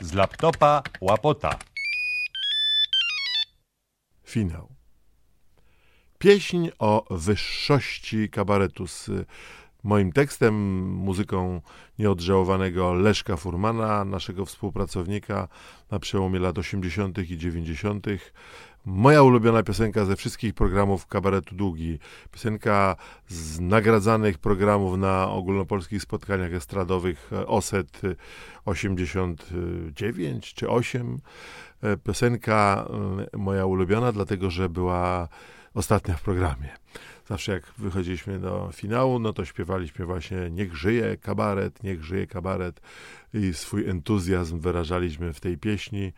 Z laptopa łapota. Finał. Pieśń o wyższości kabaretu z moim tekstem, muzyką nieodżałowanego Leszka Furmana, naszego współpracownika na przełomie lat 80. i 90. Moja ulubiona piosenka ze wszystkich programów kabaretu Długi. Piosenka z nagradzanych programów na ogólnopolskich spotkaniach estradowych OSET 89 czy 8. Piosenka y, moja ulubiona, dlatego że była ostatnia w programie. Zawsze jak wychodziliśmy do finału, no to śpiewaliśmy właśnie Niech żyje kabaret, niech żyje kabaret i swój entuzjazm wyrażaliśmy w tej pieśni.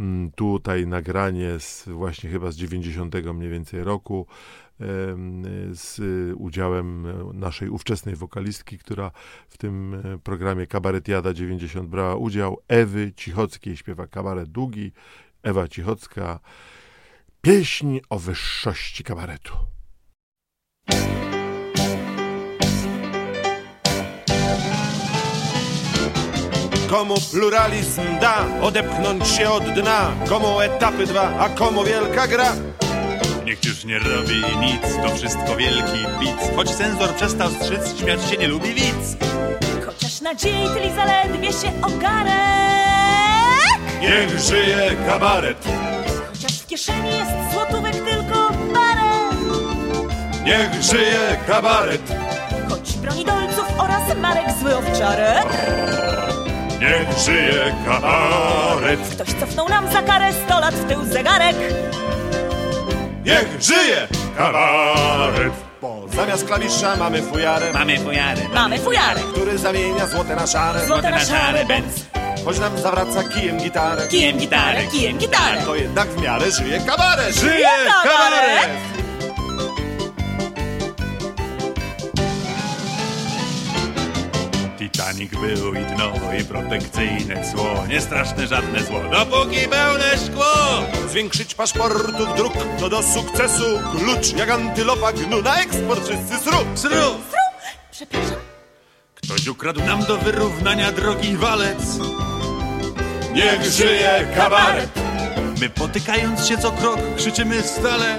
Mm, tutaj nagranie z właśnie chyba z 90 mniej więcej roku z udziałem naszej ówczesnej wokalistki, która w tym e, programie Kabaretiada 90 brała udział, Ewy Cichockiej, śpiewa kabaret długi, Ewa Cichocka, pieśń o wyższości kabaretu. Komu pluralizm da odepchnąć się od dna, komu etapy dwa, a komu wielka gra. Niech już nie robi nic, to wszystko wielki bic. Choć cenzor przestał strzyc, śmiać się nie lubi widz. Chociaż nadziei tyli zaledwie się ogarek. Niech żyje kabaret, Chociaż w kieszeni jest złotówek tylko parę. niech żyje kabaret, Choć broni dolców oraz marek zły owczarek. Niech żyje kabaret, Ktoś cofnął nam za karę sto lat w tył zegarek. niech żyje kabaret. Bo zamiast klawisza mamy fujarę, Mamy fujarę, Mamy fujarek. który zamienia złote na szare. Złote na szare bęc. Choć nam zawraca kijem gitarę, Kijem gitarę, kijem gitarę. to jednak w miarę żyje kabaret. Żyje kabaret! Titanic był i dno, i protekcyjne cło. Nie straszne żadne zło, dopóki pełne szkło. Zwiększyć paszportów dróg to do sukcesu klucz jak antylopa gnu na eksport wszyscy sru. Sru! Przepraszam. Ktoś ukradł nam do wyrównania drogi walec. Niech żyje kabaret, My potykając się co krok krzyczymy stale.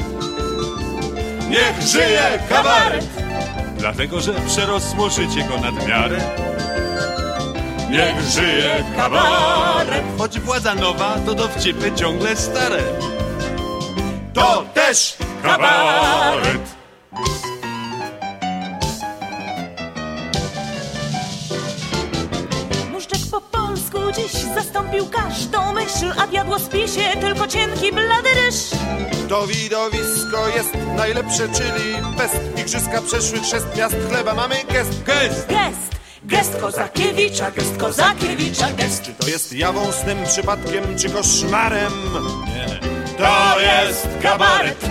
niech żyje kabaret, Dlatego, że przerosło życie go nad miarę. Niech żyje kabaret. Choć władza nowa, to dowcipy ciągle stare. To też kabaret. Muszczek po polsku dziś zastąpił każdą myśl, a w jadłospisie tylko cienki blady ryż. To widowisko jest najlepsze, czyli pest. Igrzyska przeszły chrzest miast chleba, mamy gest. Gest! Gest, gest Kozakiewicza, gest Kozakiewicza, gest. Czy to jest jawą, snem, przypadkiem, czy koszmarem? To jest kabaret,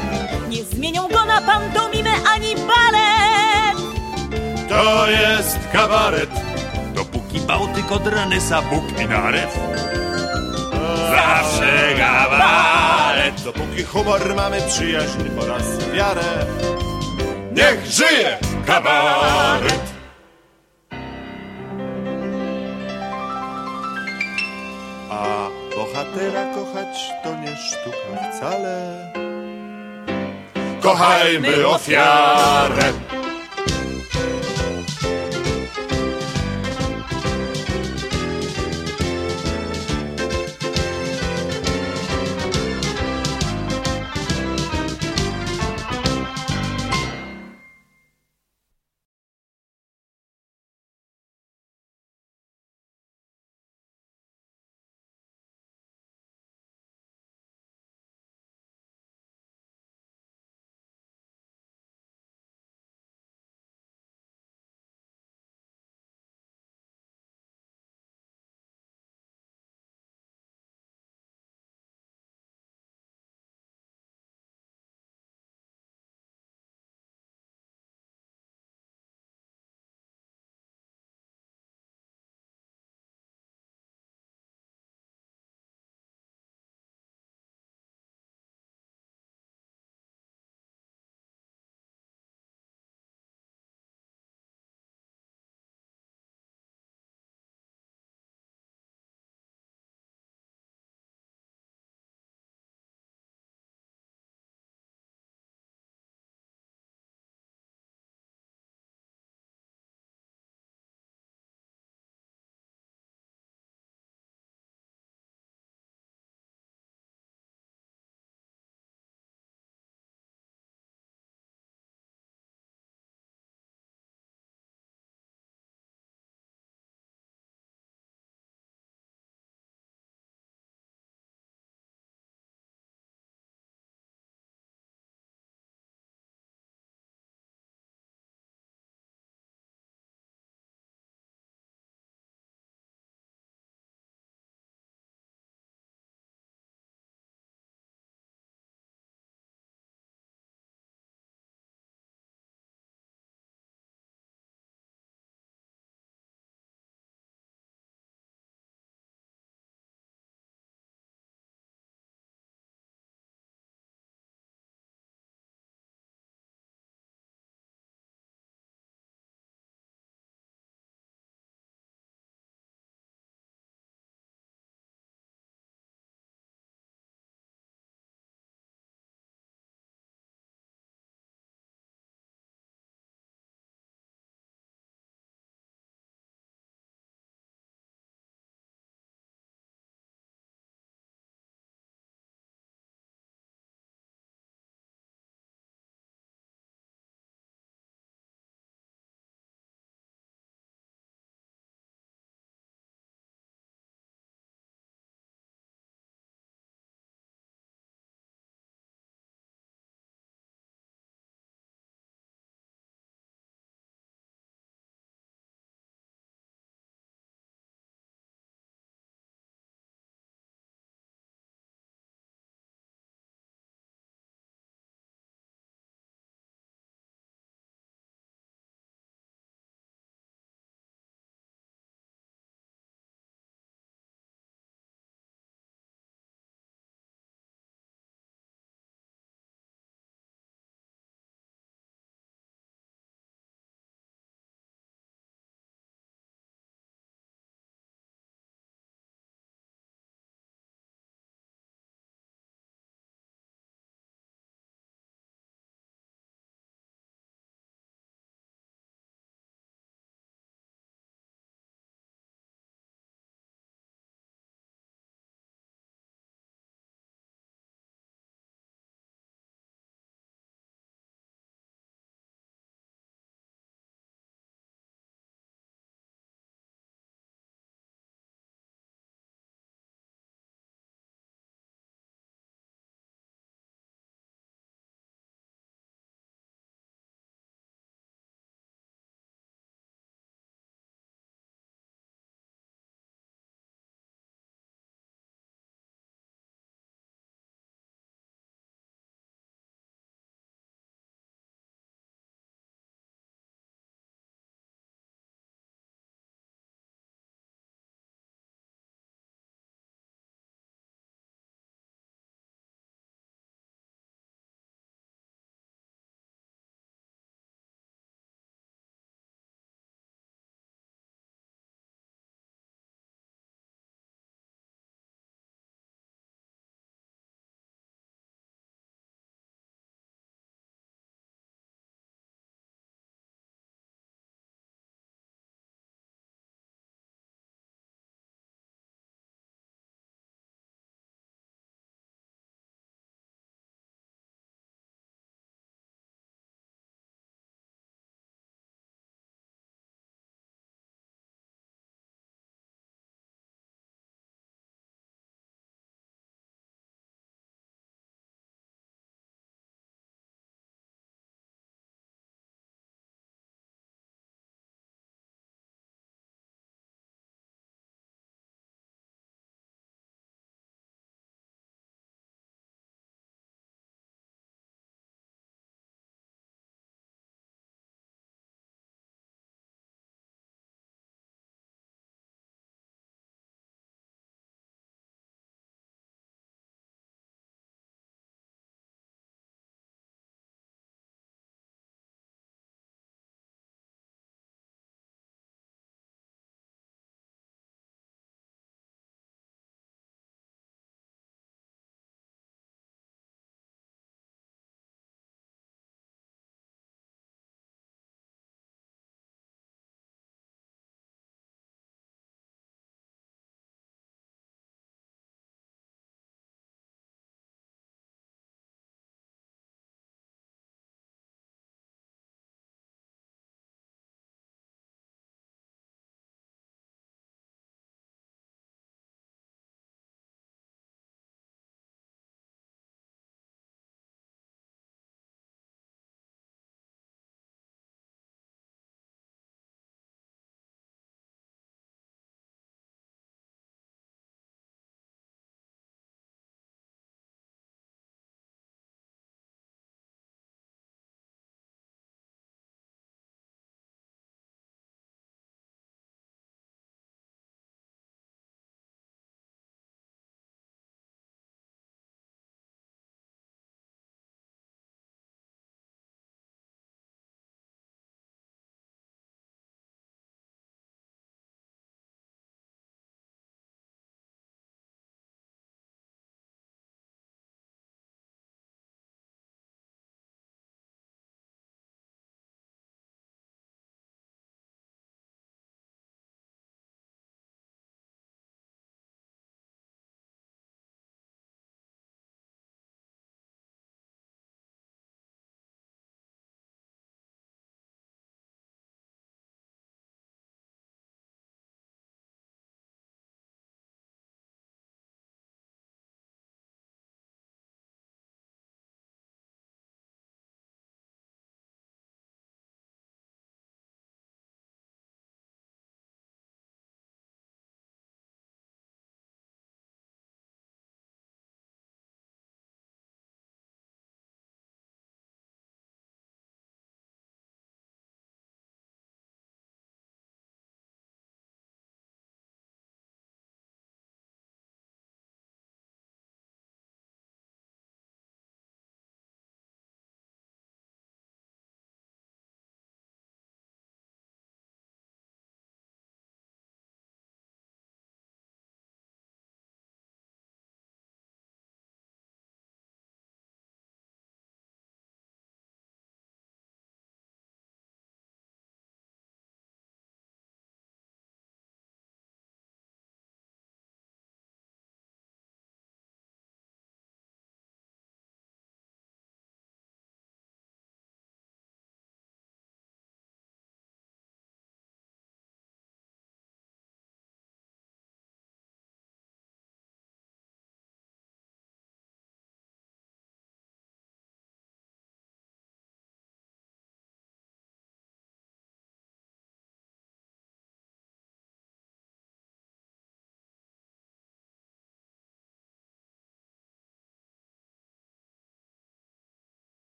Nie zmienią go na pantomimę ani balet. to jest kabaret. Dopóki Bałtyk od Ranesa Bóg i narew. Zawsze gabaret. Dopóki humor mamy przyjaźń oraz wiarę, niech żyje kabaret. Bohatera kochać to nie sztuka wcale. Kochajmy ofiarę.